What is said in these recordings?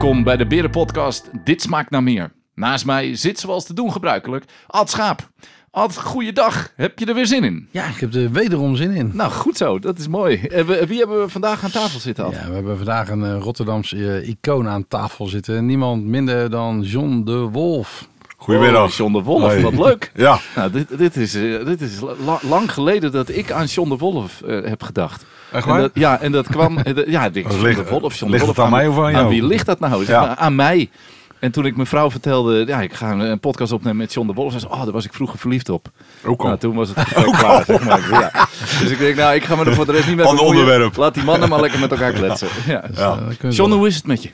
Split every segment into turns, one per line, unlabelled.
Welkom bij de Berenpodcast Dit Smaakt naar Meer. Naast mij zit zoals te doen gebruikelijk Ad Schaap. Ad, goeiedag. Heb je er weer zin in?
Ja, ik heb er wederom zin in.
Nou, goed zo. Dat is mooi. We- Wie hebben we vandaag aan tafel zitten, Ad?
Ja, we hebben vandaag een eh, Rotterdamse eh, icoon aan tafel zitten. Niemand minder dan John de Wolf.
Goedemiddag.
Oh, John de Wolf,
Hoi.
wat leuk.
Ja,
Nou, dit, dit is, eh, dit is la- lang geleden dat ik aan John de Wolf eh, heb gedacht.
echt
En
waar?
dat, ja, en dat kwam... ja, ik John
ligt-
de Wolf, John
ligt
de Wolf.
het aan mij of aan jou?
wie ligt dat nou?
Ja.
Aan mij. En toen ik mijn vrouw vertelde, ja, ik ga een, podcast opnemen met John de Wolf. Zei ze, oh, daar was ik vroeger verliefd op.
Ook al.
Nou, toen was het gesprek klaar, zeg maar. Ja. Dus ik denk, nou, ik ga me er voor de rest niet mee
Ander
bemoeien.
onderwerp.
Laat die mannen maar lekker met elkaar kletsen. Ja.
Ja.
John, hoe is het met je?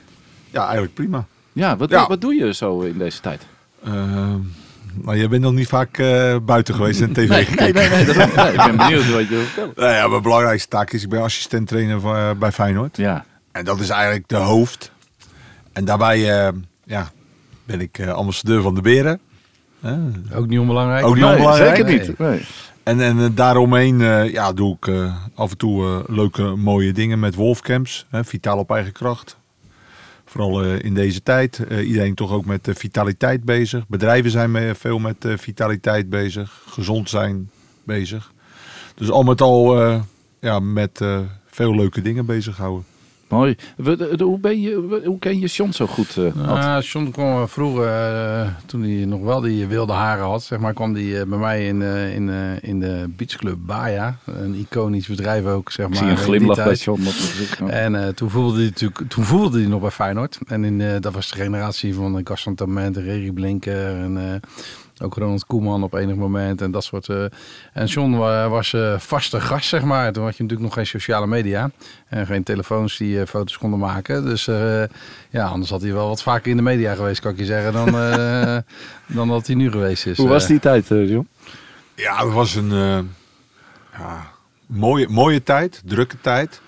ja, eigenlijk prima.
Ja, wat,
Ja.
wat doe je zo in deze tijd?
Ehm nou, je bent nog niet vaak eh, buiten geweest en tv
Nee,
gekeken.
nee, nee, dat, nee, ik ben benieuwd wat je wil vertellen.
Nou ja, mijn belangrijkste taak is, ik ben assistent trainer van, eh, bij Feyenoord.
Ja,
En dat is eigenlijk de hoofd. En daarbij eh, ja, ben ik eh, ambassadeur van de Beren. Eh,
Ook niet onbelangrijk.
Ook niet
Nee,
onbelangrijk.
Zeker niet. Nee.
En, en daaromheen eh, ja, doe ik eh, af en toe leuke, mooie dingen met Wolfcamps. Hè, vitaal op eigen kracht. Vooral eh, in deze tijd. Eh, iedereen toch ook met eh, vitaliteit bezig. Bedrijven zijn veel met vitaliteit bezig. Gezond zijn bezig. Dus al met al ja, met veel leuke dingen bezighouden.
Mooi. De- de- Hoe, ben je, hoe ken je John zo goed? eh?
Nou, John kwam eh, vroeger, eh, toen hij nog wel die wilde haren had, zeg maar, kwam hij bij mij in, eh, in, eh, in de beachclub Baya. Een iconisch bedrijf ook, zeg
ik
maar.
zie een glimlach bij
tijd.
John op zijn gezicht. Ja.
En eh, toen voelde hij natuurlijk, toen voelde hij nog bij Feyenoord. En in, eh, dat was de generatie van uh, Gaston Tament, Reri Blinker en eh, ook Ronald Koeman op enig moment en dat soort. eh. en John wa- was eh, vaste gast, zeg maar. Toen had je natuurlijk nog geen sociale media en geen telefoons die eh, foto's konden maken. Dus eh, ja, anders had hij wel wat vaker in de media geweest, kan ik je zeggen, dan, eh, dan dat hij nu geweest is.
Hoe was die tijd, John?
Ja, het was een eh, ja, mooie, mooie tijd, drukke tijd.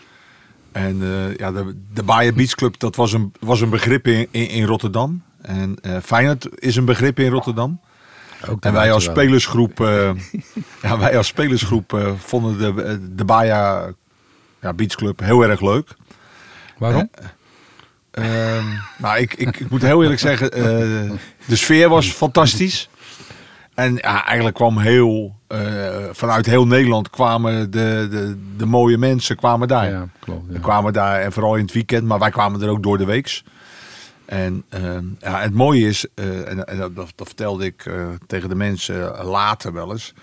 En eh, ja, de, de Bayer Beach Club, dat was een, was een begrip in, in, in Rotterdam. En eh Feyenoord is een begrip in Rotterdam. En wij als spelersgroep, eh, ja, wij als spelersgroep eh, vonden de, de Bayer ja, Beach Club heel erg leuk.
Waarom?
Ehm, nou, ik, ik, ik moet heel eerlijk zeggen, eh, de sfeer was fantastisch. En ja, eigenlijk kwam heel, eh, vanuit heel Nederland kwamen de, de, de mooie mensen kwamen daar.
ja, klopt. ja.
Kwamen daar en vooral in het weekend, maar wij kwamen er ook door de weeks. En ehm, ja, het mooie is, eh, en, en dat, dat vertelde ik eh, tegen de mensen later wel eens.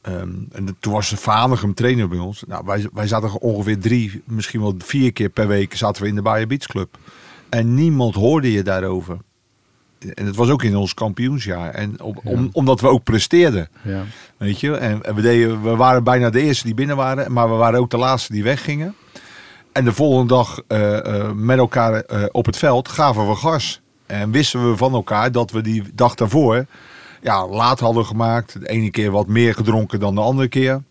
Ehm, en toen was de Vanegem trainer bij ons. Nou, wij, wij zaten ongeveer drie, misschien wel vier keer per week zaten we in de Bayer Beach Club. En niemand hoorde je daarover. En het was ook in ons kampioensjaar. En op, om, omdat we ook presteerden.
Ja.
Weet je, en en we, deden, we waren bijna de eerste die binnen waren, maar we waren ook de laatste die weggingen. En de volgende dag eh, eh, met elkaar eh, op het veld gaven we gas. En wisten we van elkaar dat we die dag daarvoor ja, laat hadden gemaakt. De ene keer wat meer gedronken dan de andere keer.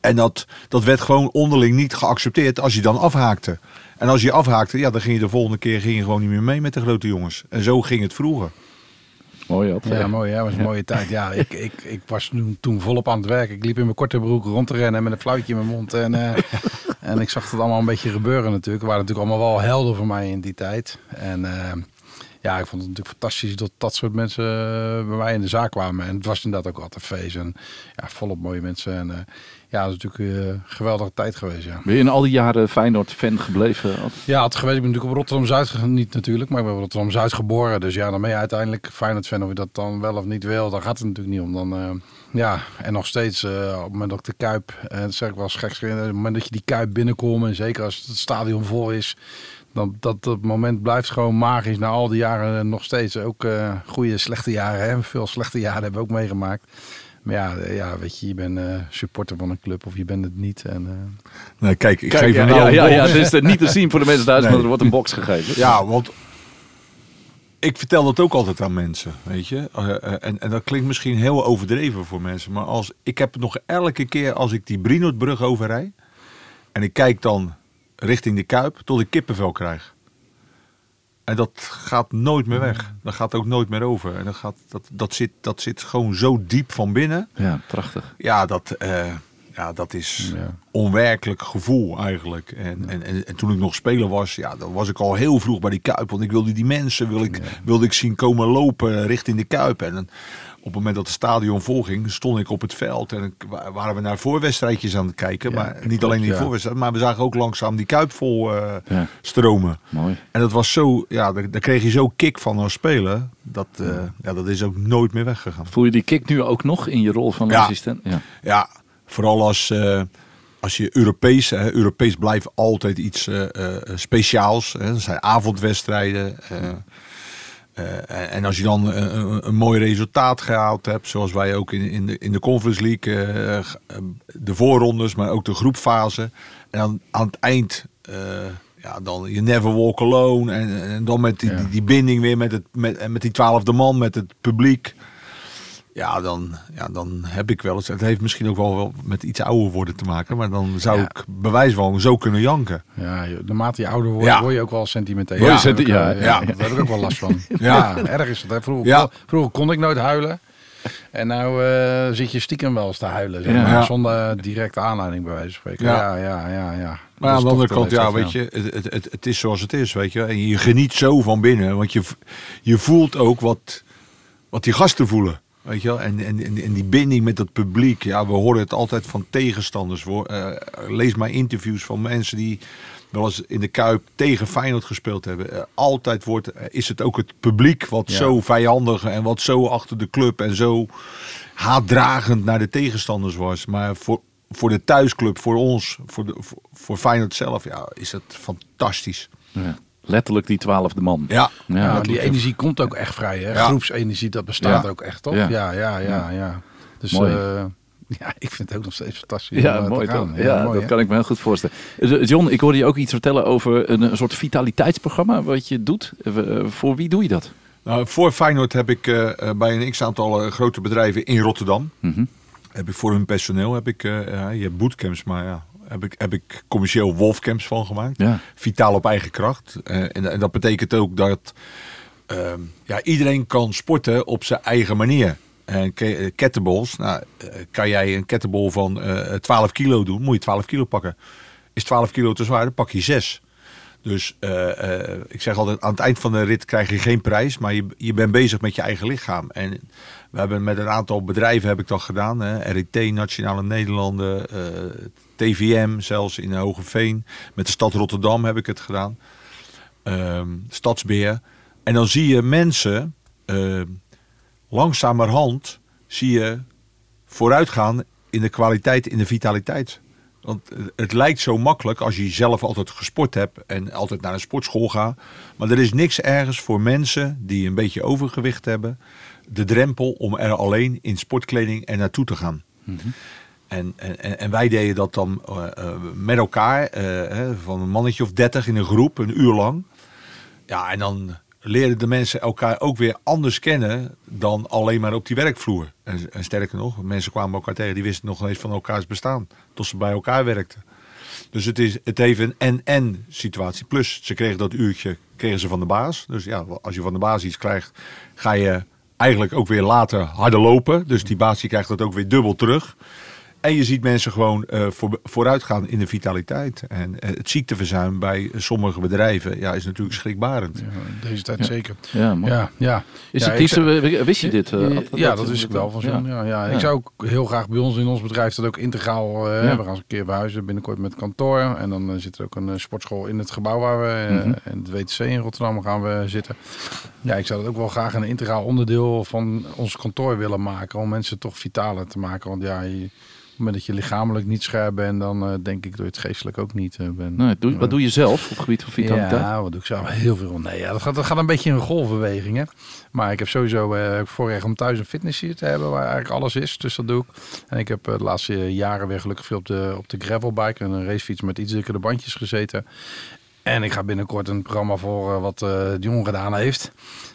En dat, dat werd gewoon onderling niet geaccepteerd als je dan afhaakte. En als je afhaakte, ja, dan ging je de volgende keer ging je gewoon niet meer mee met de grote jongens. En zo ging het vroeger.
Mooi, Ad.
Ja, mooi. Ja, was een mooie tijd. Ja, ik, ik, ik was toen, toen volop aan het werk. Ik liep in mijn korte broek rond te rennen met een fluitje in mijn mond. En, eh, en ik zag het allemaal een beetje gebeuren natuurlijk. Waren natuurlijk allemaal wel helden voor mij in die tijd. En eh, ja, ik vond het natuurlijk fantastisch dat dat soort mensen eh, bij mij in de zaak kwamen. En het was inderdaad ook altijd feest. En ja, volop mooie mensen. En eh, ja, het is natuurlijk eh, een geweldige tijd geweest, ja.
Ben je in al die jaren Feyenoord-fan gebleven?
Ja, het geweest. Ik ben natuurlijk op Rotterdam-Zuid, niet natuurlijk, maar ik ben op Rotterdam-Zuid geboren. Dus ja, dan ben je uiteindelijk Feyenoord-fan. Of je dat dan wel of niet wil, daar gaat het natuurlijk niet om. Dan, eh, ja, en nog steeds eh, op het moment dat ik de Kuip, en dat zeg ik wel eens geks, op het moment dat je die Kuip binnenkomt, en zeker als het stadion vol is, dan dat, dat moment blijft gewoon magisch na al die jaren nog steeds. Ook eh goede, slechte jaren, hè. veel slechte jaren hebben we ook meegemaakt. Maar ja, eh, ja, weet je, je bent eh, supporter van een club of je bent het niet. En, eh,
Nee, kijk, ik
Kijk,
geef
ja, ja,
een
ja, het is eh, niet te zien voor de mensen thuis,
Nee.
maar er wordt een box gegeven.
Ja, want ik vertel dat ook altijd aan mensen, weet je. Eh, eh, en, en dat klinkt misschien heel overdreven voor mensen, maar als ik heb nog elke keer als ik die Brinootbrug overrij en ik kijk dan richting de Kuip tot ik kippenvel krijg. En dat gaat nooit meer weg. Dat gaat ook nooit meer over. En dat, gaat, dat, dat, zit, dat zit gewoon zo diep van binnen.
Ja, prachtig.
Ja, dat, eh, ja, dat is
Ja.
onwerkelijk gevoel eigenlijk. En, en, en, en toen ik nog speler was, ja, dan was ik al heel vroeg bij die Kuip. Want ik wilde die mensen wil ik, wilde ik zien komen lopen richting de Kuip. En op het moment dat het stadion volging, stond ik op het veld. En waren we naar voorwedstrijdjes aan het kijken.
Ja,
maar niet
klopt,
alleen die
ja.
voorwedstrijd, maar we zagen ook langzaam die Kuip vol eh,
Ja.
stromen.
Mooi.
En dat was zo, ja, daar, daar kreeg je zo kick van als speler. Dat, eh, ja, dat is ook nooit meer weggegaan.
Voel je die kick nu ook nog in je rol van
Ja.
assistent? Ja.
Ja, vooral als, eh, als je Europees, hè, Europees blijft altijd iets eh, eh, speciaals. Hè. Dat zijn avondwedstrijden. en als je dan een, een, mooi resultaat gehaald hebt, zoals wij ook in, in, de, in de Conference League, de voorrondes, maar ook de groepfase. En dan aan het eind, ja, dan je never walk alone. En, en dan met die,
Ja.
die, die binding weer met, het, met, met die twaalfde man, met het publiek. Ja, dan, ja, dan heb ik wel eens. Het heeft misschien ook wel, wel met iets ouder worden te maken. Maar dan zou
Ja.
ik bewijs van zo kunnen janken.
Ja, naarmate je ouder wordt,
Ja.
word je ook wel sentimenteel.
Senti-
ik,
ja,
eh,
ja.
Daar heb ik ook wel last van.
Ja.
ja, erg is het. Hè. Vroeger,
Ja.
vroeger kon ik nooit huilen. En nou eh, zit je stiekem wel eens te huilen. Zeg
Ja.
maar,
Ja.
Zonder directe aanleiding bij wijze van spreken.
Ja.
Ja, ja, ja. ja,
Maar
Dat
aan de andere
de
kant, ja, weet je, het, het, het, is zoals het is, weet je. En je geniet zo van binnen, want je, je voelt ook wat, wat die gasten voelen. Weet je wel? En, en, die binding met het publiek. Ja, we horen het altijd van tegenstanders. Eh, lees maar interviews van mensen die wel eens in de Kuip tegen Feyenoord gespeeld hebben. Eh, altijd wordt, eh, is het ook het publiek wat
Ja.
zo vijandig en wat zo achter de club en zo haatdragend naar de tegenstanders was. Maar voor, voor de thuisclub, voor ons, voor, de, voor, voor Feyenoord zelf, ja, is dat fantastisch.
Ja. Letterlijk die twaalfde man.
Ja,
Ja,
die energie komt ook echt vrij. Hè?
Ja.
Groepsenergie, dat bestaat
Ja.
ook echt, toch?
Ja.
Ja, ja, ja, ja. Dus
Mooi.
eh, ja, ik vind het ook nog steeds fantastisch.
Ja,
om, eh,
mooi
te
toch?
gaan.
Ja,
mooi,
dat
hè?
kan ik me heel goed voorstellen. Eh, John, ik hoorde je ook iets vertellen over een, een soort vitaliteitsprogramma wat je doet. Voor wie doe je dat?
Nou, voor Feyenoord heb ik bij een x-aantal grote bedrijven in Rotterdam...
Mhm.
heb ik voor hun personeel, heb ik, eh, ja, je hebt bootcamps, maar ja, heb ik, heb ik commercieel wolfcamps van gemaakt.
Ja.
Vitaal op eigen kracht. Eh, en, en dat betekent ook dat ehm, ja, iedereen kan sporten op zijn eigen manier. En eh, kettlebells, nou, eh, kan jij een kettlebell van eh 12 kilo doen, moet je 12 kilo pakken. Is 12 kilo te zwaar, dan pak je 6. Dus ik zeg altijd, aan het eind van de rit krijg je geen prijs, maar je, je bent bezig met je eigen lichaam. En we hebben met een aantal bedrijven heb ik dat gedaan. Hè. RIT, Nationale Nederlanden, TVM, zelfs in Hogeveen. Met de stad Rotterdam heb ik het gedaan. Ehm, Stadsbeheer. En dan zie je mensen, eh, langzamerhand zie je vooruitgaan in de kwaliteit, in de vitaliteit. Want het- lijkt zo makkelijk als je zelf altijd gesport hebt en altijd naar een sportschool gaat. Maar er is niks ergens voor mensen die een beetje overgewicht hebben. De drempel om er alleen in sportkleding er naartoe te gaan. En, en, en wij deden dat dan eh, eh, met elkaar, eh, van een mannetje of dertig in een groep, een uur lang. Ja, en dan leerden de mensen elkaar ook weer anders kennen dan alleen maar op die werkvloer. En, sterker nog, mensen kwamen elkaar tegen, die wisten nog niet eens van elkaars bestaan. Tot ze bij elkaar werkten. Dus het, is, het heeft een en-en situatie. Plus, ze kregen dat uurtje kregen ze van de baas. Dus ja, als je van de baas iets krijgt, ga je eigenlijk ook weer later harder lopen. Dus die baas die krijgt dat ook weer dubbel terug. En je ziet mensen gewoon eh, voor, vooruit gaan in de vitaliteit. En eh, het ziekteverzuim bij sommige bedrijven ja, is natuurlijk schrikbarend.
Ja, deze tijd zeker.
Ja.
Ja, ja.
Is
Ja,
het eh, wist je dit? eh,
ja, dat wist ik wel van John. Ja. Ja,
Ja.
Ik zou ook heel graag bij ons in ons bedrijf dat ook integraal. eh,
Ja.
We gaan eens een keer verhuizen binnenkort met kantoor. En dan zit er ook een sportschool in het gebouw waar we in het WTC in Rotterdam gaan we zitten. Ja, ik zou dat ook wel graag een integraal onderdeel van ons kantoor willen maken. Om mensen toch vitaler te maken. Want ja, je, moment dat je lichamelijk niet scherp bent, dan eh, denk ik dat je het geestelijk ook niet eh, bent.
Nee, doe, wat doe je zelf op het gebied van vitaliteit?
Ja, wat doe ik zelf? Heel veel. Nee, ja, dat, gaat, dat gaat een beetje in golfbeweging. Hè? Maar ik heb sowieso eh voorrecht om thuis een fitnessje te hebben waar eigenlijk alles is. Dus dat doe ik. En ik heb de laatste jaren weer gelukkig veel op de, op de gravelbike en een racefiets met iets dikkere bandjes gezeten. En ik ga binnenkort een programma voor eh, wat eh de jongen gedaan heeft.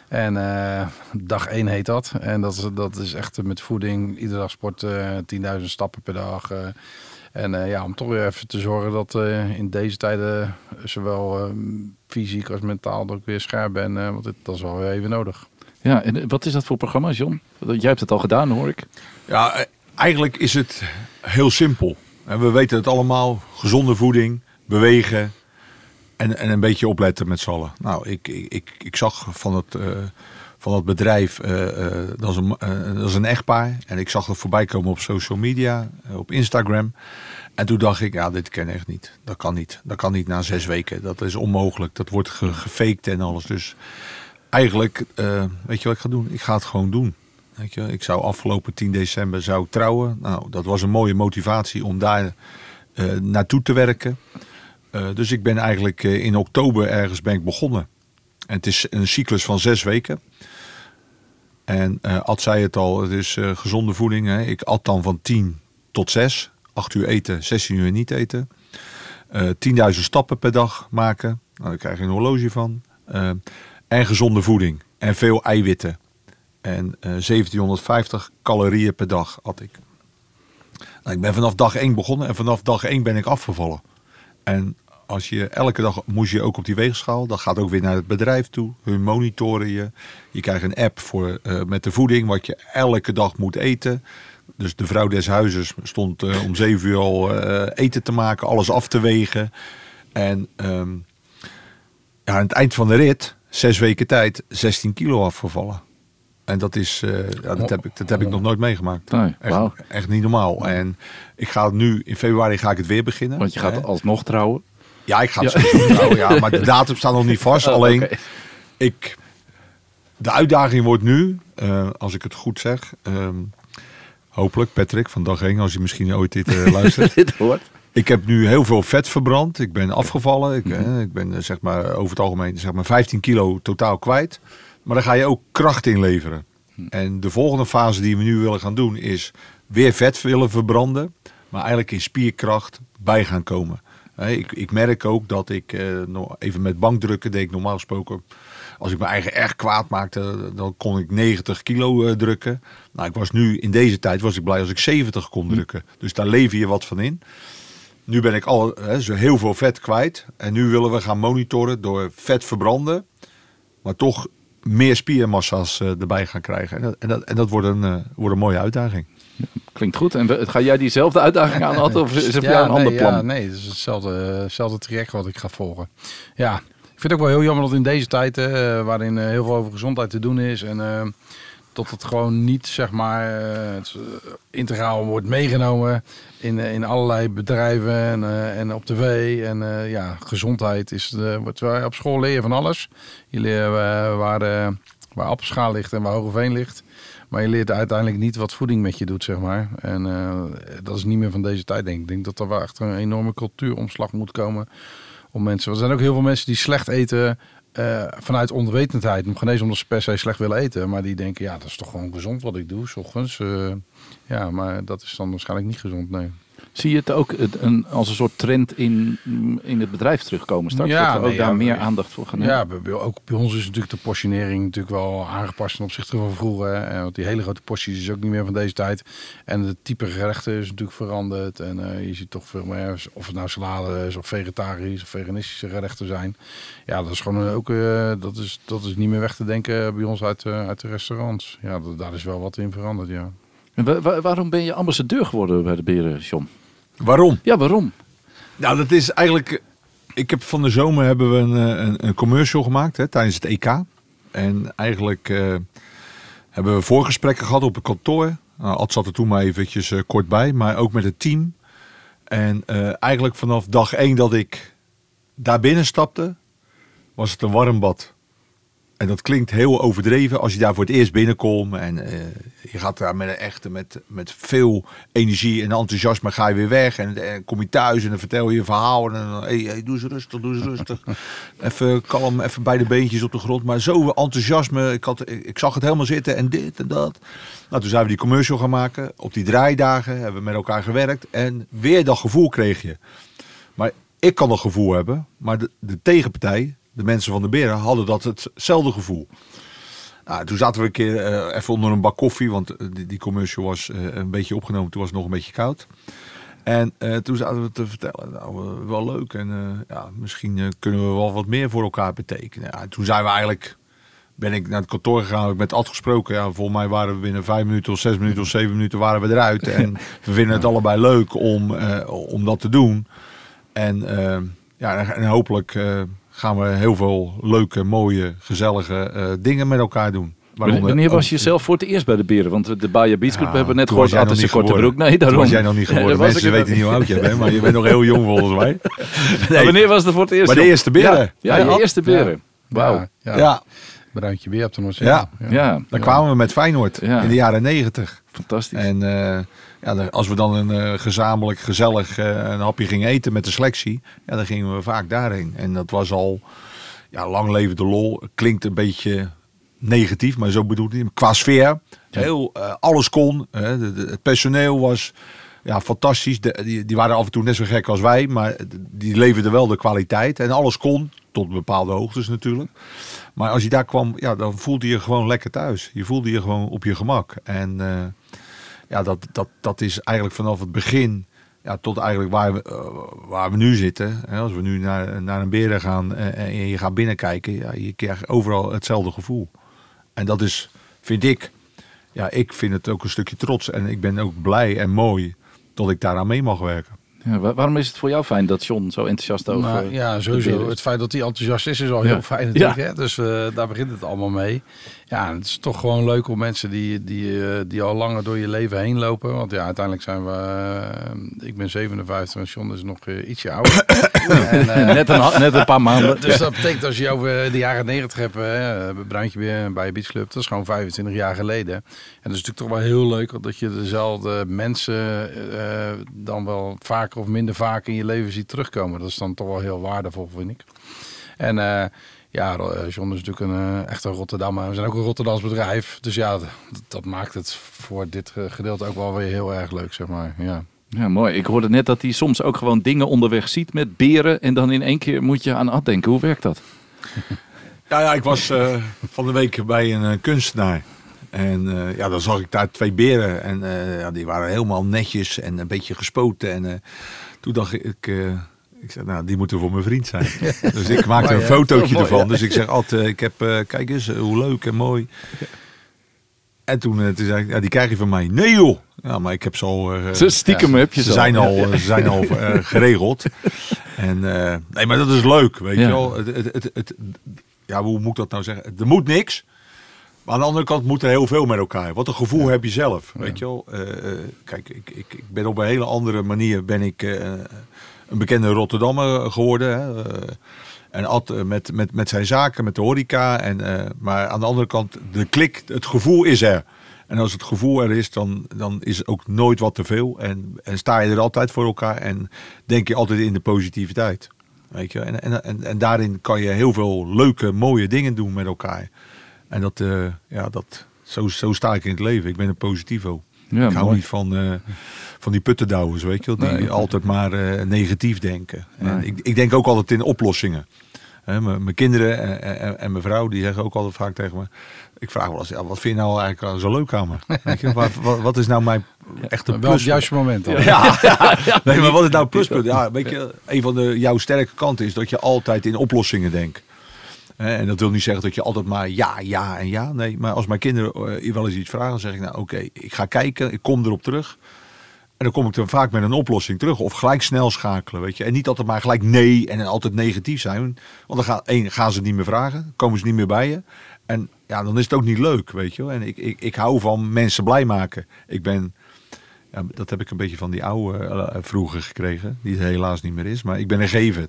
En eh, dag 1 heet dat. En dat is, dat is echt met voeding, iedere dag sporten, 10.000 stappen per dag. eh. en eh, ja, om toch weer even te zorgen dat eh, in deze tijden zowel eh, fysiek als mentaal dat ik weer scherp ben. eh, want dit, dat is wel weer even nodig.
Ja, en wat is dat voor programma, John? Jij hebt het al gedaan, hoor ik.
Ja, eigenlijk is het heel simpel. En we weten het allemaal. Gezonde voeding, bewegen en, en een beetje opletten met z'n allen. Nou, ik, ik, ik, ik zag van het, eh, van het bedrijf, eh, eh, dat, is een, dat is een echtpaar. En ik zag het voorbij komen op social media, op Instagram. En toen dacht ik, ja, dit ken ik echt niet. Dat kan niet. Dat kan niet na zes weken. Dat is onmogelijk. Dat wordt ge gefaked en alles. Dus eigenlijk, weet je wat ik ga doen? Ik ga het gewoon doen. Weet je, ik zou afgelopen 10 december zou trouwen. Nou, dat was een mooie motivatie om daar naartoe te werken. Eh, dus ik ben eigenlijk eh, in oktober ergens ben ik begonnen. En het is een cyclus van zes weken. En eh Ad zei het al, het is gezonde voeding. Hè. Ik at dan van 10 tot 6. 8 uur eten, 16 uur niet eten. Eh 10.000 stappen per dag maken. Nou, daar krijg je een horloge van. En gezonde voeding. En veel eiwitten. En eh 1750 calorieën per dag had ik. Nou, ik ben vanaf dag 1 begonnen en vanaf dag 1 ben ik afgevallen. En als je elke dag moest je ook op die weegschaal. Dat gaat ook weer naar het bedrijf toe. Hun monitoren je. Je krijgt een app voor, eh, met de voeding wat je elke dag moet eten. Dus de vrouw des huizes stond eh, om 7 uur al eh, eten te maken, alles af te wegen. En ehm, ja, aan het eind van de rit, zes weken tijd, 16 kilo afgevallen. En dat is, ja, dat heb ik, dat heb ik nog nooit meegemaakt.
Nee,
echt, echt niet normaal. En ik ga nu, in februari ga ik het weer beginnen.
Want je gaat
Hè?
alsnog trouwen.
Ja, ik ga het
Ja.
trouwen, ja. Maar de datum staat nog niet vast.
Oh,
Alleen, ik, de uitdaging wordt nu, eh, als ik het goed zeg, ehm, hopelijk Patrick van dag 1, als je misschien ooit dit eh, luistert.
Dit hoort.
ik heb nu heel veel vet verbrand. Ik ben afgevallen. Ik, eh, ik ben zeg maar over het algemeen zeg maar 15 kilo totaal kwijt. Maar dan ga je ook kracht inleveren. En de volgende fase die we nu willen gaan doen is weer vet willen verbranden. Maar eigenlijk in spierkracht bij gaan komen. Ik, ik merk ook dat ik eh, nog even met bankdrukken deed ik normaal gesproken. Als ik mijn eigen erg kwaad maakte, dan kon ik 90 kilo eh, drukken. Nou, ik was nu in deze tijd was ik blij als ik 70 kon drukken. Dus daar lever je wat van in. Nu ben ik al zo heel veel vet kwijt. En nu willen we gaan monitoren door vet verbranden. Maar toch meer spiermassa's eh, erbij gaan krijgen. En dat, en dat, en dat wordt, een, wordt een mooie uitdaging.
Klinkt goed. En ga jij diezelfde uitdaging aan? Of is er voor jou een
nee,
ander plan?
Ja, nee, het is hetzelfde, hetzelfde traject wat ik ga volgen. Ja, ik vind het ook wel heel jammer dat in deze tijd, eh, waarin eh, heel veel over gezondheid te doen is en eh, dat het gewoon niet, zeg maar, eh, het, eh, integraal wordt meegenomen in, eh, in allerlei bedrijven en, eh, en op tv. En eh, ja, gezondheid is, de, wat wij op school leren van alles. Je leert eh, waar, waar appelschaal ligt en waar Hogeveen ligt. Maar je leert uiteindelijk niet wat voeding met je doet, zeg maar. En eh, dat is niet meer van deze tijd, denk ik. Ik denk dat er wel echt een enorme cultuuromslag moet komen om mensen. Er zijn ook heel veel mensen die slecht eten eh, vanuit onwetendheid. Geen eens omdat ze per se slecht willen eten. Maar die denken, ja, dat is toch gewoon gezond wat ik doe, s. Eh, ja, maar dat is dan waarschijnlijk niet gezond, nee.
Zie je het ook een, als een soort trend in, in het bedrijf terugkomen straks?
Ja,
dat we ook
nee,
daar
ja,
meer aandacht voor gaan hebben?
Ja, ook bij ons is natuurlijk de portionering natuurlijk wel aangepast ten opzichte van vroeger. hè. En want die hele grote porties is ook niet meer van deze tijd. En het type gerechten is natuurlijk veranderd. En eh, je ziet toch veel meer, of het nou salade is of vegetarisch of veganistische gerechten zijn. Ja, dat is gewoon ook, eh, dat, is, dat is niet meer weg te denken bij ons uit, eh, uit de restaurants. Ja, dat, daar is wel wat in veranderd, ja.
En wa- wa- waarom ben je ambassadeur geworden bij de Beren, John?
Waarom?
Ja, waarom?
Nou, dat is eigenlijk. Ik heb van de zomer hebben we een, eh, een, een commercial gemaakt hè, tijdens het EK. En eigenlijk eh, hebben we voorgesprekken gehad op het kantoor. Nou, Ad zat er toen maar eventjes eh, kort bij, maar ook met het team. En eigenlijk vanaf dag één dat ik daar binnen stapte, was het een warm bad. En dat klinkt heel overdreven als je daar voor het eerst binnenkomt. En eh, je gaat daar met een echte, met, met veel energie en enthousiasme ga je weer weg. En, en kom je thuis en dan vertel je een verhaal. En dan, hey, hey, doe eens rustig, doe eens rustig. even kalm, even beide beentjes op de grond. Maar zo enthousiasme. Ik, had, ik, ik zag het helemaal zitten en dit en dat. Nou, toen zijn we die commercial gaan maken. Op die draaidagen hebben we met elkaar gewerkt. En weer dat gevoel kreeg je. Maar ik kan dat gevoel hebben. Maar de, de tegenpartij, de mensen van de Beren, hadden dat hetzelfde gevoel. Nou, toen zaten we een keer eh, even onder een bak koffie. Want eh, die, die commercial was eh, een beetje opgenomen. Toen was het nog een beetje koud. En toen zaten we te vertellen, nou, wel leuk. En ja, misschien kunnen we wel wat meer voor elkaar betekenen. Ja, en toen zijn we eigenlijk ben ik naar het kantoor gegaan, heb ik met Ad gesproken. Ja, volgens mij waren we binnen vijf minuten of zes minuten of zeven minuten waren we eruit. En we vinden het allebei leuk om, om dat te doen. En, ja, en hopelijk gaan we heel veel leuke, mooie, gezellige eh, dingen met elkaar doen.
Wanneer, wanneer was je zelf voor het eerst bij de Beren? Want de Bayer Beach Club
Ja,
hebben we net gehoord. Altijd
niet
korte broek. Nee,
Toen
daarom.
was jij nog niet geboren.
daar was
Mensen weten niet hoe oud jij bent, maar je bent nog heel jong volgens mij.
Wanneer was het voor het eerst?
Maar de eerste beren.
Ja, ja, je
Ja.
eerste Beren. Wauw.
Ja, ja.
Ja,
Bruintje weer op de Noordzee.
Ja.
Ja,
dan kwamen we met Feyenoord
Ja.
in de jaren negentig.
fantastisch.
En eh, ja, als we dan een eh, gezamenlijk gezellig eh, een hapje gingen eten met de selectie, ja, dan gingen we vaak daarheen. En dat was al ja, lang leven de lol. Klinkt een beetje negatief, maar zo bedoel ik het niet. Qua sfeer, heel, eh, alles kon. hè. De- de- het personeel was ja, fantastisch. De, die, die waren af en toe net zo gek als wij, maar die leverden wel de kwaliteit. En alles kon, tot bepaalde hoogtes natuurlijk. Maar als je daar kwam, ja, dan voelde je je gewoon lekker thuis. Je voelde je gewoon op je gemak. En ja, dat, dat, dat is eigenlijk vanaf het begin ja, tot eigenlijk waar we, eh, waar we nu zitten. Hè, als we nu naar, naar een beren gaan eh, en je gaat binnenkijken, ja, je krijgt overal hetzelfde gevoel. En dat is, vind ik, ja, ik vind het ook een stukje trots. En ik ben ook blij en mooi dat ik daaraan mee mag werken.
Ja, wa- waarom is het voor jou fijn dat John zo enthousiast over
Nou, ja, sowieso. Het feit dat hij enthousiast is, is al
Ja.
heel fijn natuurlijk. Hè? Dus eh, daar begint het allemaal mee. Ja, het is toch gewoon leuk om mensen die, die, eh, die al langer door je leven heen lopen. Want ja, uiteindelijk zijn we... eh, ik ben 57 en John is nog eh, ietsje ouder. en,
net, een, net een paar maanden.
dus dat betekent als je over de jaren 90 hebt, hè, Bruintje weer bij Beach Club, dat is gewoon 25 jaar geleden. En dat is natuurlijk toch wel heel leuk dat je dezelfde mensen dan wel vaker of minder vaak in je leven ziet terugkomen. Dat is dan toch wel heel waardevol, vind ik. En ja, eh, John is natuurlijk een eh, echte Rotterdammer. We zijn ook een Rotterdams bedrijf. Dus ja, dat, dat maakt het voor dit gedeelte ook wel weer heel erg leuk, zeg maar. Ja.
Ja, mooi. Ik hoorde net dat hij soms ook gewoon dingen onderweg ziet met beren. En dan in één keer moet je aan Ad denken. Hoe werkt dat?
Ja, ja ik was eh, van de week bij een kunstenaar. En eh, ja, dan zag ik daar twee beren. En eh, ja, die waren helemaal netjes en een beetje gespoten. En eh, toen dacht ik, eh, ik zei, nou, die moeten voor mijn vriend zijn. dus ik maakte een fotootje
Mooi,
ervan. Dus ik zeg altijd, ik heb, eh, kijk eens, eh, hoe leuk en mooi. En toen, eh, toen zei ik, ja, die krijg je van mij. Nee joh! Ja, maar ik heb ze al... eh,
Zo stiekem heb je
ze zijn al, ze zijn al eh, geregeld. En eh, nee, maar dat is leuk, weet je wel. Het, het, het, het- ja, hoe moet ik dat nou zeggen? Er moet niks. Maar aan de andere kant moet er heel veel met elkaar. Wat een gevoel heb je zelf, weet je wel. Eh, eh, kijk, ik, ik, ik ben op een hele andere manier ben ik eh, een bekende Rotterdammer geworden. Hè. Eh, en Ad eh, met, met, met zijn zaken, met de horeca. En, eh, maar aan de andere kant, de klik, het gevoel is er. En als het gevoel er is, dan, dan is het ook nooit wat te veel. En, en sta je er altijd voor elkaar. En denk je altijd in de positiviteit. Weet je? En, en, en, en daarin kan je heel veel leuke, mooie dingen doen met elkaar. En dat, eh, ja, dat, zo, zo sta ik in het leven. Ik ben een positivo.
Ja,
ik hou
mooi.
niet van, eh, van die puttendouwers, weet je wel. Die
Nee.
altijd maar eh, negatief denken. En ik, ik denk ook altijd in oplossingen. Mijn kinderen en, en, en mijn vrouw, die zeggen ook altijd vaak tegen me... Ik vraag wel eens, ja, wat vind je nou eigenlijk zo leuk aan me? Weet je, wat, wat, wat is nou mijn echte
Wel het
plus?
juiste moment dan.
Ja, ja. Nee, maar wat is nou pluspunt? Ja, weet je, een van de, jouw sterke kanten is dat je altijd in oplossingen denkt. En dat wil niet zeggen dat je altijd maar ja, ja en ja. Nee, maar als mijn kinderen eh, wel eens iets vragen, dan zeg ik nou oké, ik ga kijken, ik kom erop terug. En dan kom ik er vaak met een oplossing terug. Of gelijk snel schakelen, weet je. En niet altijd maar gelijk nee en altijd negatief zijn. Want dan gaan, één, gaan ze niet meer vragen, komen ze niet meer bij je. En ja, dan is het ook niet leuk, weet je. En ik, ik, ik hou van mensen blij maken. Ik ben, ja, dat heb ik een beetje van die oude eh, vroeger gekregen. Die helaas niet meer is. Maar ik ben een gever.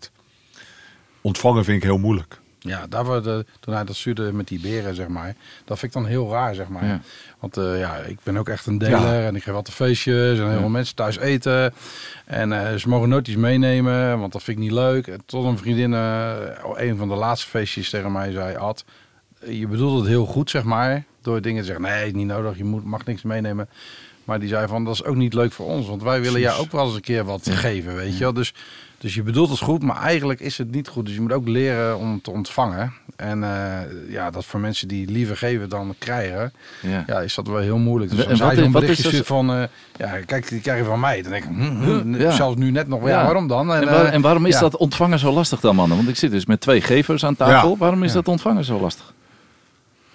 Ontvangen vind ik heel moeilijk.
Ja, daar we de, toen hij dat stuurde met die beren, zeg maar. Dat vind ik dan heel raar, zeg maar.
Ja.
Want eh, ja, ik ben ook echt een deler en ik geef altijd feestjes en heel veel mensen thuis eten. En eh, ze mogen nooit iets meenemen, want dat vind ik niet leuk. En tot een vriendin, eh, een van de laatste feestjes tegen mij zei, Ad, je bedoelt het heel goed, zeg maar. Door dingen te zeggen, nee, niet nodig, je moet, mag niks meenemen. Maar die zei van, dat is ook niet leuk voor ons. Want wij willen jou ook wel eens een keer wat geven, weet je wel. Dus, dus je bedoelt het goed, maar eigenlijk is het niet goed. Dus je moet ook leren om te ontvangen. En eh, ja, dat voor mensen die liever geven dan krijgen,
Ja.
ja, is dat wel heel moeilijk. Dus
En
als hij
wat
berichtje
is
van, eh, ja, kijk, die krijg je van mij. Dan denk ik, hm, hm,
Ja.
zelfs nu net nog, ja,
Ja.
waarom dan?
En, waar-
eh,
en waarom is dat ontvangen zo lastig dan, mannen? Want ik zit dus met twee gevers aan tafel. Waarom is dat ontvangen zo lastig?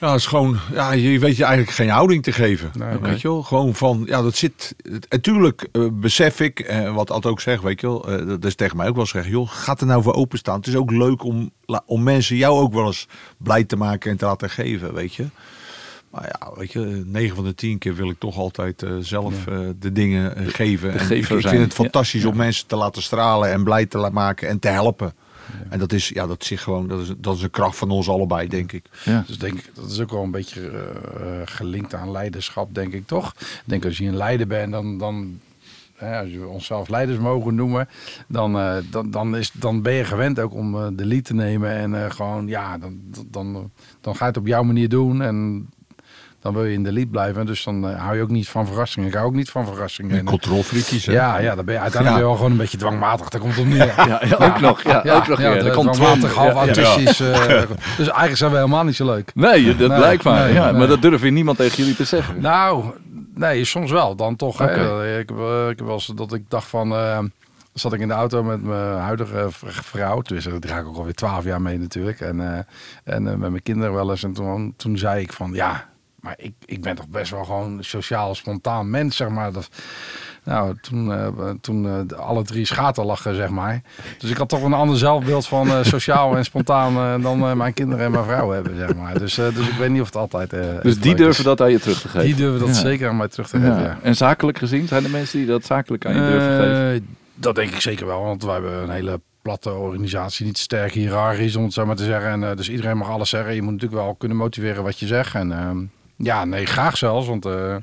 Ja, het is gewoon, ja, je weet je eigenlijk geen houding te geven.
Nee,
weet je wel? Gewoon van, ja, dat zit. Natuurlijk eh, besef ik, eh, wat Ad ook zegt, weet je wel, eh, dat is tegen mij ook wel zeggen, joh, gaat er nou voor openstaan? Het is ook leuk om, om mensen jou ook wel eens blij te maken en te laten geven, weet je. Maar ja, weet je, 9 van de 10 keer wil ik toch altijd zelf de dingen geven. en ik,
gever
ik vind het fantastisch
Ja.
om mensen te laten stralen en blij te laten maken en te helpen. En dat is, ja, dat is gewoon, dat is, dat is een kracht van ons allebei, denk ik.
Ja.
Dus denk ik, dat is ook wel een beetje eh, gelinkt aan leiderschap, denk ik toch? Ik denk als je een leider bent, dan, dan hè, als je onszelf leiders mogen noemen, dan, eh, dan, dan, is, dan ben je gewend ook om eh, de lead te nemen. En eh, gewoon, ja, dan, dan, dan ga je het op jouw manier doen. En dan wil je in de lead blijven. Dus dan eh, hou je ook niet van verrassingen. Ik hou ook niet van verrassingen.
En controlfreakies,
ja, ja, dan ben je uiteindelijk
Ja.
je wel gewoon een beetje dwangmatig. Daar komt het neer.
Ja, ja, ook nog. Ja, ook nog. Ja,
ja,
komt
dwangmatig, half
Ja, ja.
autistisch. eh, dus eigenlijk zijn we helemaal niet zo leuk.
Nee, dat
Nee,
blijkt maar.
nee,
ja,
nee.
Maar dat durft weer niemand tegen jullie te zeggen.
Nou, nee, soms wel. Dan toch. hè. Ik, heb, eh, ik heb wel eens dat ik dacht van... eh, zat ik in de auto met mijn huidige vrouw. Dus daar ga ik ook alweer twaalf jaar mee natuurlijk. En, eh, en met mijn kinderen wel eens. En toen, toen zei ik van ja... Maar ik, ik ben toch best wel gewoon sociaal, spontaan mens, zeg maar. Dat, nou, toen, eh, toen eh, de- alle drie schaterlachen, zeg maar. Dus ik had toch een ander zelfbeeld van eh, sociaal en spontaan dan mijn kinderen en mijn vrouw hebben, zeg maar. Dus, dus ik weet niet of het altijd.
Dus die durven
is.
dat aan je terug te geven.
Die durven dat
Ja.
zeker aan mij terug te geven.
Ja.
Ja.
En zakelijk gezien, zijn er mensen die dat zakelijk aan je durven geven?
Dat denk ik zeker wel, want wij hebben een hele platte organisatie, niet sterk hiërarchisch om het zo maar te zeggen. En, dus iedereen mag alles zeggen. Je moet natuurlijk wel kunnen motiveren wat je zegt. En ehm, ja, nee, graag zelfs, want eh,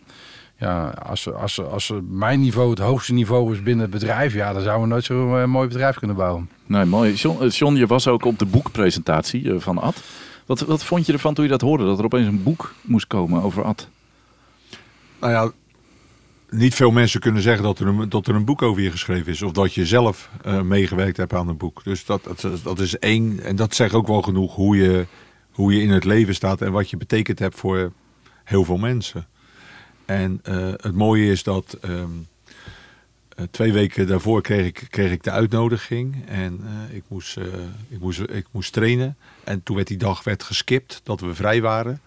ja, als, als, als mijn niveau het hoogste niveau is binnen het bedrijf, ja, dan zouden we nooit zo'n eh, mooi bedrijf kunnen bouwen.
Nee, mooi. John, eh, John, je was ook op de boekpresentatie eh, van Ad. Wat, wat vond je ervan toen je dat hoorde? Dat er opeens een boek moest komen over Ad?
Nou ja, niet veel mensen kunnen zeggen dat er een, dat er een boek over je geschreven is. Of dat je zelf eh, meegewerkt hebt aan een boek. Dus dat, dat, dat is één. En dat zegt ook wel genoeg hoe je, hoe je in het leven staat. En wat je betekend hebt voor heel veel mensen. En eh, het mooie is dat ehm, eh, twee weken daarvoor kreeg ik, kreeg ik de uitnodiging. En eh, ik, moest, ik, moest, ik moest trainen. En toen werd die dag werd geskipt dat we vrij waren.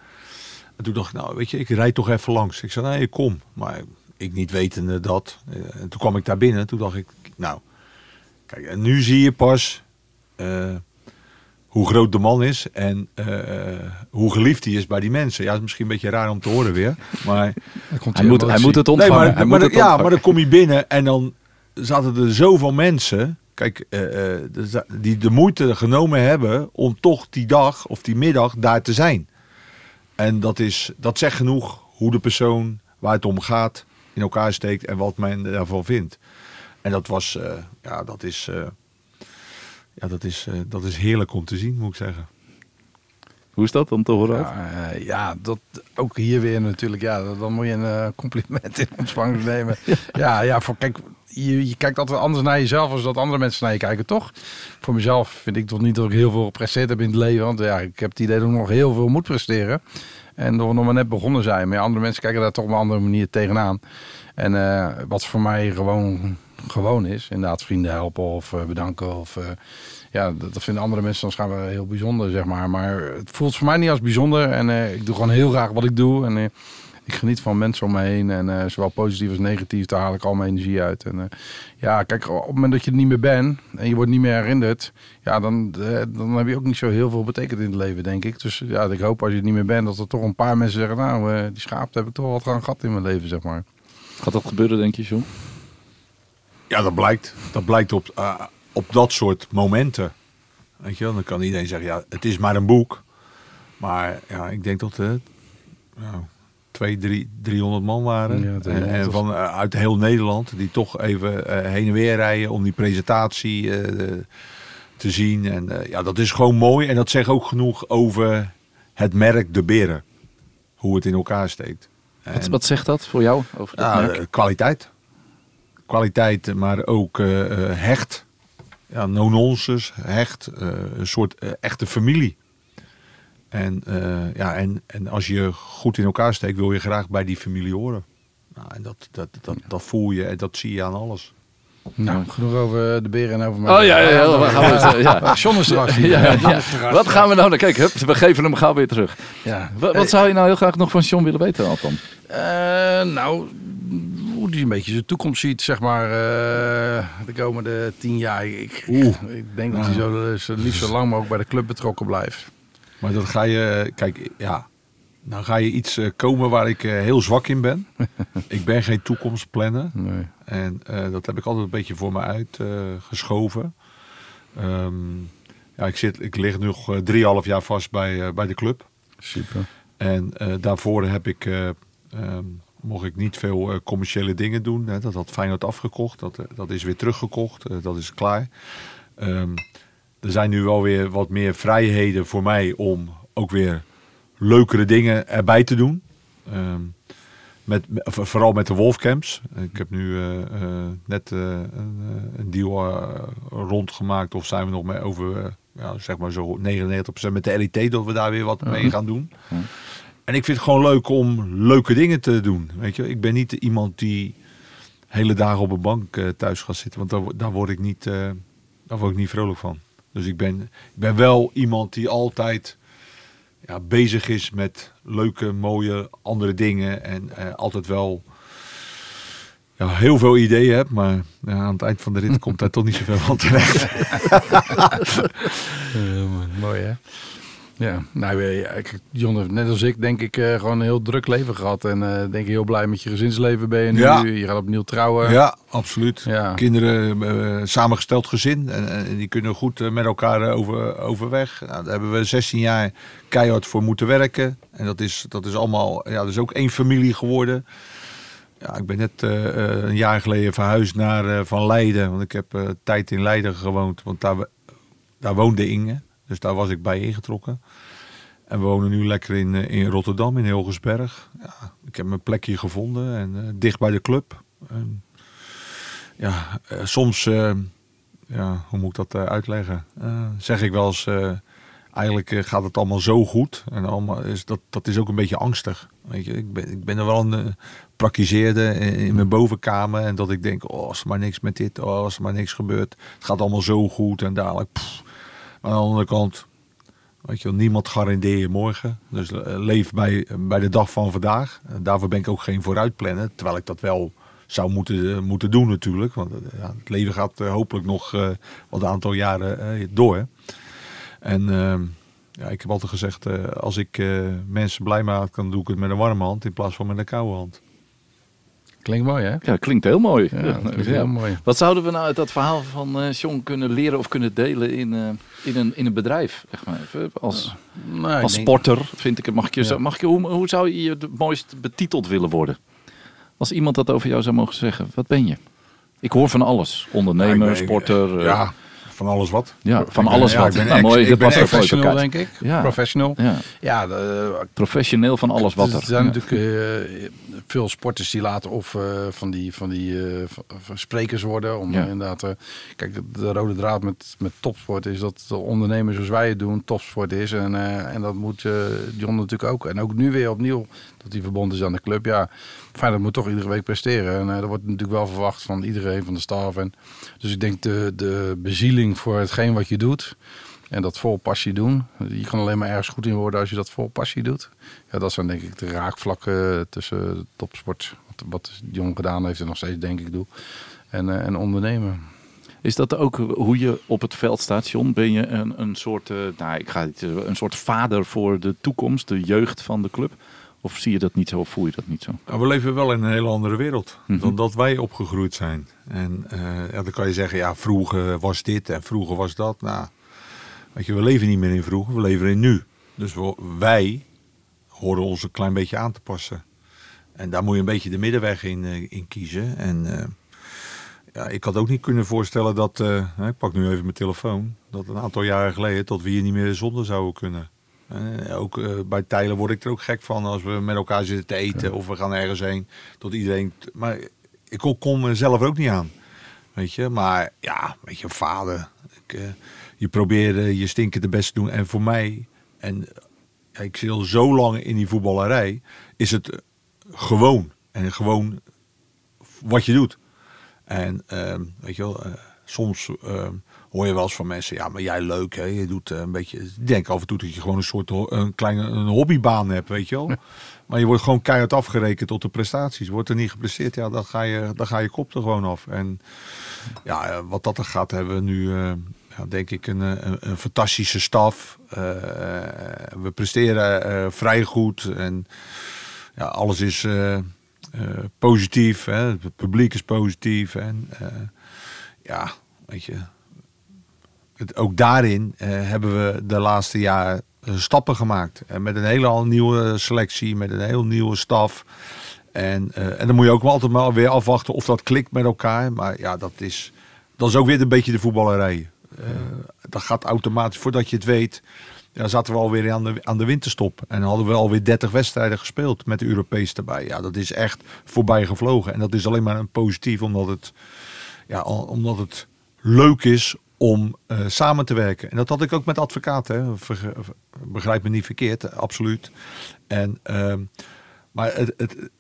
En toen dacht ik, nou weet je, ik rijd toch even langs. Ik zei, nee, kom. Maar ik niet wetende dat. En toen kwam ik daar binnen. Toen dacht ik, nou, kijk, en nu zie je pas hoe groot de man is. En eh, hoe geliefd hij is bij die mensen. Ja, dat is misschien een beetje raar om te horen weer. Maar,
Hij moet, hij moet het ontvangen.
nee,
hij
maar,
moet het
ja, maar dan kom je binnen en dan zaten er zoveel mensen. Kijk, eh, eh, die de moeite genomen hebben om toch die dag of die middag daar te zijn. En dat, is, dat zegt genoeg hoe de persoon waar het om gaat in elkaar steekt en wat men daarvan vindt. En dat was, eh, ja, dat is, eh, ja, dat is, eh, dat is heerlijk om te zien, moet ik zeggen.
Hoe is dat om te horen?
Ja, eh, ja, dat ook hier weer natuurlijk. Ja, dan moet je een eh, compliment in ontvangst nemen. Ja, ja, voor kijk, je, je kijkt altijd anders naar jezelf als dat andere mensen naar je kijken, toch? Voor mezelf vind ik toch niet dat ik heel veel gepresteerd heb in het leven, want ja, ik heb het idee dat ik nog heel veel moet presteren. En dat we nog maar net begonnen zijn. Maar ja, andere mensen kijken daar toch op een andere manier tegenaan. En eh, wat voor mij gewoon, gewoon is, inderdaad vrienden helpen of eh, bedanken of... eh, ja, dat, vinden andere mensen dan schijnbaar heel bijzonder, zeg maar. Maar het voelt voor mij niet als bijzonder. En eh, ik doe gewoon heel graag wat ik doe. En ik geniet van mensen om me heen. En zowel positief als negatief, daar haal ik al mijn energie uit. En ja, kijk, op het moment dat je er niet meer bent en je wordt niet meer herinnerd, ja, dan, dan heb je ook niet zo heel veel betekend in het leven, denk ik. Dus ja, ik hoop als je er niet meer bent, dat er toch een paar mensen zeggen, nou, die schaap, heb ik toch wat aan gehad in mijn leven, zeg maar.
Gaat dat gebeuren, denk je, John?
Ja, dat blijkt. Dat blijkt op, eh, op dat soort momenten. Weet je wel, dan kan iedereen zeggen, ja, het is maar een boek. Maar ja, ik denk dat het nou, twee, drie, 300 man waren.
Ja,
en,
300
en
of-
van eh, uit heel Nederland, die toch even eh, heen en weer rijden om die presentatie eh, te zien. En eh, ja, dat is gewoon mooi. En dat zegt ook genoeg over het merk De Beren. Hoe het in elkaar steekt.
Wat,
En-
wat zegt dat voor jou? Over dat
ja,
merk?
kwaliteit. Kwaliteit, maar ook eh, eh, hecht. Ja, no-nonsense, hecht. eh, een soort echte familie. En, eh, ja, en, en als je goed in elkaar steekt, wil je graag bij die familie horen. Nou, en dat, dat, dat, dat voel je en dat zie je aan alles.
Nou, genoeg over de beren en over mij.
Oh ja, ja, ja. gaan we ja.
John is straks.
Ja, ja. Wat gaan we nou? Kijk, hup, we geven hem gauw weer terug.
Ja.
Wat, wat zou je nou heel graag nog van John willen weten, Alton?
Eh, nou, die een beetje zijn toekomst ziet, zeg maar, eh, de komende tien jaar. Ik, ik denk dat hij zo, zo liefst zo lang mogelijk bij de club betrokken blijft.
Maar dat ga je, kijk, ja, nou ga je iets eh, komen waar ik eh, heel zwak in ben. ik ben geen toekomstplanner.
Nee.
En eh, dat heb ik altijd een beetje voor me uitgeschoven. geschoven. Ehm, ja, ik, zit, ik lig nog eh, drieënhalf jaar vast bij, eh, bij de club.
Super.
En eh, daarvoor heb ik, eh, ehm, mocht ik niet veel eh, commerciële dingen doen. Hè. Dat had Feyenoord afgekocht. Dat, eh, dat is weer teruggekocht. Eh, dat is klaar. Ehm, er zijn nu wel weer wat meer vrijheden voor mij om ook weer leukere dingen erbij te doen. Ehm, met, vooral met de Wolfcamps. Ik heb nu net een, een deal rondgemaakt. Of zijn we nog mee over, ja, zeg maar zo 99% met de LIT dat we daar weer wat mee gaan doen. En ik vind het gewoon leuk om leuke dingen te doen. Weet je, ik ben niet iemand die hele dagen op een bank eh, thuis gaat zitten, want daar, wo- daar word ik niet, eh, daar word ik niet vrolijk van. Dus ik ben, ik ben wel iemand die altijd ja, bezig is met leuke, mooie, andere dingen en eh, altijd wel heel veel ideeën heb, maar ja, aan het eind van de rit komt daar toch niet zoveel van terecht.
Mooi hè? Ja, nou ja, kijk, John heeft net als ik denk ik eh, gewoon een heel druk leven gehad. En eh denk ik heel blij met je gezinsleven ben je nu.
Ja.
Je gaat opnieuw trouwen.
Ja, absoluut.
Ja.
Kinderen, eh, samengesteld gezin. En, en die kunnen goed eh, met elkaar eh, over, overweg. Nou, daar hebben we 16 jaar keihard voor moeten werken. En dat is, dat is allemaal, ja, dat is ook één familie geworden. Ja, ik ben net eh, eh, een jaar geleden verhuisd naar eh, Van Leiden. Want ik heb eh, tijd in Leiden gewoond. Want daar, daar woonde Inge. Dus daar was ik bij ingetrokken. En we wonen nu lekker in, eh, in Rotterdam, in Hilgersberg. Ja, ik heb mijn plekje gevonden en eh, dicht bij de club. Ja, eh, soms, ja, hoe moet ik dat uitleggen? Zeg ik wel eens, eigenlijk gaat het allemaal zo goed. En allemaal is dat, dat is ook een beetje angstig. Weet je, ik ben, ik ben er wel een praktiseerde in, mijn bovenkamer. En dat ik denk, oh, als er maar niks met dit, oh, als er maar niks gebeurt. Het gaat allemaal zo goed en dadelijk. Aan de andere kant, Weet je, niemand garandeer je morgen. Dus eh, leef bij, bij de dag van vandaag. Daarvoor ben ik ook geen vooruitplannen. Terwijl ik dat wel zou moeten, eh, moeten doen natuurlijk. Want eh, ja, het leven gaat hopelijk nog wat aantal jaren door. En ehm, ja, ik heb altijd gezegd, als ik mensen blij maak, dan doe ik het met een warme hand in plaats van met een koude hand.
Klinkt mooi hè?
Ja, klinkt heel mooi.
Ja, klinkt heel mooi.
Wat zouden we nou uit dat verhaal van eh John kunnen leren of kunnen delen in, eh, in, een, in een bedrijf? Zeg maar even. Als,
Nou,
als
denk-
sporter vind ik het. Mag ik je,
Ja.
zo, mag je, hoe, hoe zou je je het mooist betiteld willen worden? Als iemand dat over jou zou mogen zeggen, wat ben je? Ik hoor van alles. Ondernemer,
Ja, ik ben-
sporter. eh,
ja, van alles wat.
ja, van
ik ben-
alles
ja,
wat.
ik ben
nou, mooi,
ik ben
er
Professional denk ik.
Ja.
Professional.
Ja,
Ja, de,
professioneel van alles wat
er
er.
zijn
Ja.
natuurlijk eh, veel sporters die laten of eh, van die, van die eh, van- sprekers worden. Om
Ja.
eh, inderdaad, eh, kijk, de, de rode draad met, met topsport is dat de ondernemers zoals wij het doen, topsport is. En, eh, en dat moet eh John natuurlijk ook. En ook nu weer opnieuw dat hij verbonden is aan de club. Ja, dat moet toch iedere week presteren. En eh dat wordt natuurlijk wel verwacht van iedereen van de staf. En, dus ik denk de, de bezieling voor hetgeen wat je doet. En dat vol passie doen. Je kan alleen maar ergens goed in worden als je dat vol passie doet. Ja, dat zijn denk ik de raakvlakken tussen topsport. Wat, Jong gedaan heeft en nog steeds denk ik doe. En, eh, en ondernemen.
Is dat ook hoe je op het veld staat, John? Ben je een, een, soort, eh, nou, ik ga eh, een soort vader voor de toekomst, de jeugd van de club? Of zie je dat niet zo of voel je dat niet zo?
Nou, we leven wel in een hele andere wereld
Mhm.
dan dat wij opgegroeid zijn. En eh, ja, dan kan je zeggen, ja, vroeger was dit en vroeger was dat. Nou, weet je, we leven niet meer in vroeger, we leven in nu. Dus we- wij horen ons een klein beetje aan te passen. En daar moet je een beetje de middenweg in, eh, in kiezen. En eh, ja, ik had ook niet kunnen voorstellen dat, ik pak nu even mijn telefoon, dat een aantal jaren geleden dat we hier niet meer zonder zouden kunnen. Eh, ook eh, bij Tijlen word ik er ook gek van als we met elkaar zitten te eten of we gaan ergens heen. Tot iedereen. Maar ik kom- mezelf ook niet aan. Weet je, maar ja, weet je, vader. Ik, eh, je probeert je stinkende best te doen. En voor mij, en ja, ik zit al zo lang in die voetballerij, is het gewoon. En gewoon wat je doet. En ehm, weet je wel, soms ehm, hoor je wel eens van mensen, ja, maar jij leuk, hè? Je doet eh, een beetje. Ik denk af en toe dat je gewoon een soort een kleine een hobbybaan hebt, weet je wel. Maar je wordt gewoon keihard afgerekend op de prestaties. Wordt er niet gepresteerd, ja, dan ga je, dan ga je kop er gewoon af. En ja, eh, wat dat er gaat, hebben we nu, eh, ja, denk ik, een, een, een fantastische staf. We presteren vrij goed en ja, alles is positief. Hè? Het publiek is positief. En ja, weet je, ook daarin eh, hebben we de laatste jaar eh, stappen gemaakt. En met een hele nieuwe selectie, met een heel nieuwe staf. En, eh, en dan moet je ook wel altijd maar weer afwachten of dat klikt met elkaar. Maar ja, dat is, dat is ook weer een beetje de voetballerij. Eh, dat gaat automatisch, voordat je het weet, ja, zaten we alweer aan de, aan de winterstop. En hadden we alweer 30 wedstrijden gespeeld met de Europees erbij. Ja, dat is echt voorbij gevlogen. En dat is alleen maar een positief, omdat het, ja, omdat het leuk is om eh, samen te werken. En dat had ik ook met advocaten. Begrijp me niet verkeerd, absoluut. En, ehm, maar het,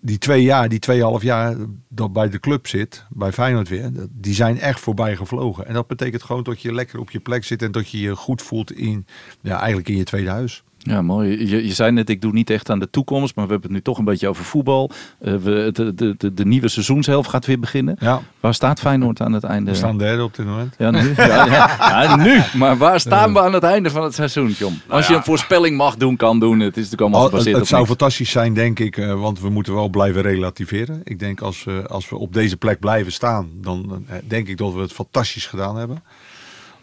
die twee jaar, die tweeënhalf jaar dat bij de club zit, bij Feyenoord weer, die zijn echt voorbij gevlogen. En dat betekent gewoon dat je lekker op je plek zit en dat je je goed voelt in, ja, eigenlijk in je tweede huis.
Ja, mooi. Je, je zei net, ik doe niet echt aan de toekomst, maar we hebben het nu toch een beetje over voetbal. Eh, we, de, de, de, de nieuwe seizoenshelft gaat weer beginnen.
Ja,
Waar staat Feyenoord aan het einde?
we staan derde op dit moment.
Ja, nu. Ja, ja. Ja, nu. Maar waar staan we aan het einde van het seizoen, John? Als je een voorspelling mag doen, kan doen. Het is natuurlijk allemaal
Al- het,
gebaseerd
het zou
niks.
fantastisch zijn, denk ik, eh, want we moeten wel blijven relativeren. Ik denk als we, als we op deze plek blijven staan, dan eh, denk ik dat we het fantastisch gedaan hebben.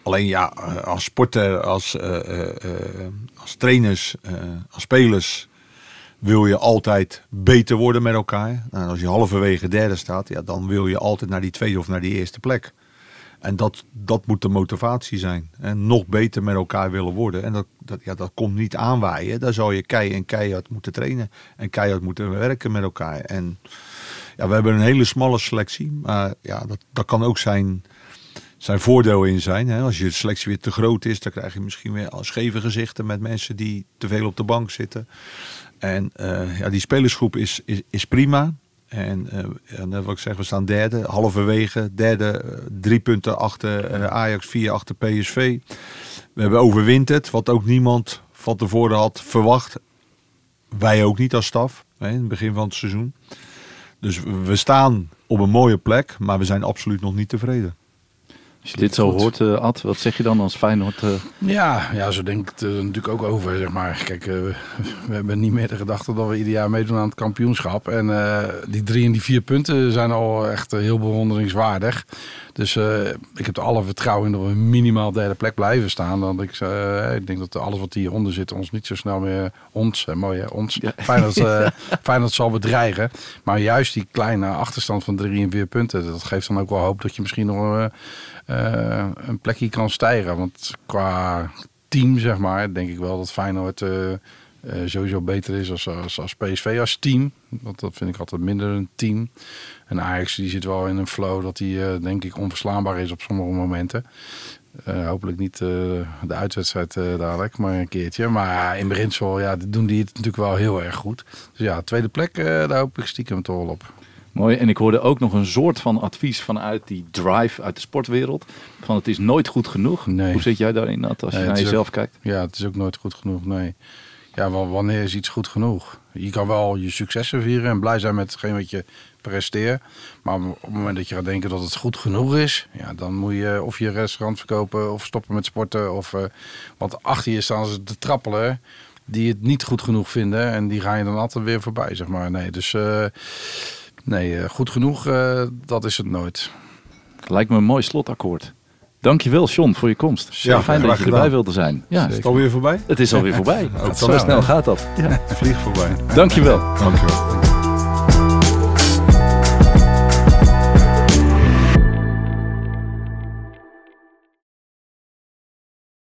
Alleen ja, eh, als sporter, als, eh, eh, als trainers, als spelers wil je altijd beter worden met elkaar. Nou, als je halverwege derde staat, ja, dan wil je altijd naar die tweede of naar die eerste plek. En dat, dat moet de motivatie zijn. En nog beter met elkaar willen worden. En dat, dat, ja, dat komt niet aanwaaien. Daar zou je kei en keihard moeten trainen. En keihard moeten werken met elkaar. En ja, we hebben een hele smalle selectie. Maar ja, dat, dat kan ook zijn, zijn voordeel in zijn. Hè. Als je selectie weer te groot is, dan krijg je misschien weer scheve gezichten met mensen die te veel op de bank zitten. En eh, ja, die spelersgroep is, is, prima. En wat ik zeg, we staan derde, halverwege. Derde, eh, drie punten achter Ajax, vier achter PSV. We hebben overwinterd, wat ook niemand van tevoren had verwacht. Wij ook niet als staf, hè, in het begin van het seizoen. Dus we staan op een mooie plek, maar we zijn absoluut nog niet tevreden.
Als je dit zo
Goed.
hoort, eh, Ad, wat zeg je dan als Feyenoord? eh,
Ja, ja, zo denk ik het natuurlijk ook over, zeg maar. Kijk, eh, we, hebben niet meer de gedachte dat we ieder jaar meedoen aan het kampioenschap. En die drie en die vier punten zijn al echt heel bewonderingswaardig. Dus eh, ik heb er alle vertrouwen in dat we minimaal derde plek blijven staan. Want ik, eh, ik denk dat alles wat hieronder zit ons niet zo snel meer, ons, eh, mooi hè, ons,
Ja.
Feyenoord, Feyenoord zal bedreigen. Maar juist die kleine achterstand van drie en vier punten, dat geeft dan ook wel hoop dat je misschien nog een plekje kan stijgen. Want qua team, zeg maar, denk ik wel dat Feyenoord sowieso beter is als, als, als PSV als team. Want dat vind ik altijd minder een team. En Ajax die zit wel in een flow dat die eh, denk ik onverslaanbaar is op sommige momenten. Eh, hopelijk niet eh, de uitwedstrijd eh, dadelijk, maar een keertje. Maar in beginsel ja, doen die het natuurlijk wel heel erg goed. Dus ja, tweede plek, eh, daar hoop ik stiekem toch wel op.
Mooi. En ik hoorde ook nog een soort van advies vanuit die drive uit de sportwereld. Van het is nooit goed genoeg.
Nee.
Hoe zit jij daarin, Ad, als je
Nee,
naar jezelf
ook-
kijkt?
Ja, het is ook nooit goed genoeg, nee. Ja, wanneer is iets goed genoeg? Je kan wel je successen vieren en blij zijn met hetgeen wat je presteert. Maar op het moment dat je gaat denken dat het goed genoeg is... Ja, dan moet je of je restaurant verkopen of stoppen met sporten. Of, eh, want achter je staan ze te trappelen die het niet goed genoeg vinden. En die ga je dan altijd weer voorbij, zeg maar. Nee, dus eh, nee, eh, goed genoeg, dat is het nooit.
Lijkt me een mooi slotakkoord. Dankjewel, John, voor je komst.
Ja,
Fijn dat je erbij
gedaan.
wilde zijn. Ja,
Is het alweer voorbij?
het is alweer voorbij. Zo
snel,
gaat dat. Ja.
Vlieg voorbij.
Dankjewel.
Dankjewel.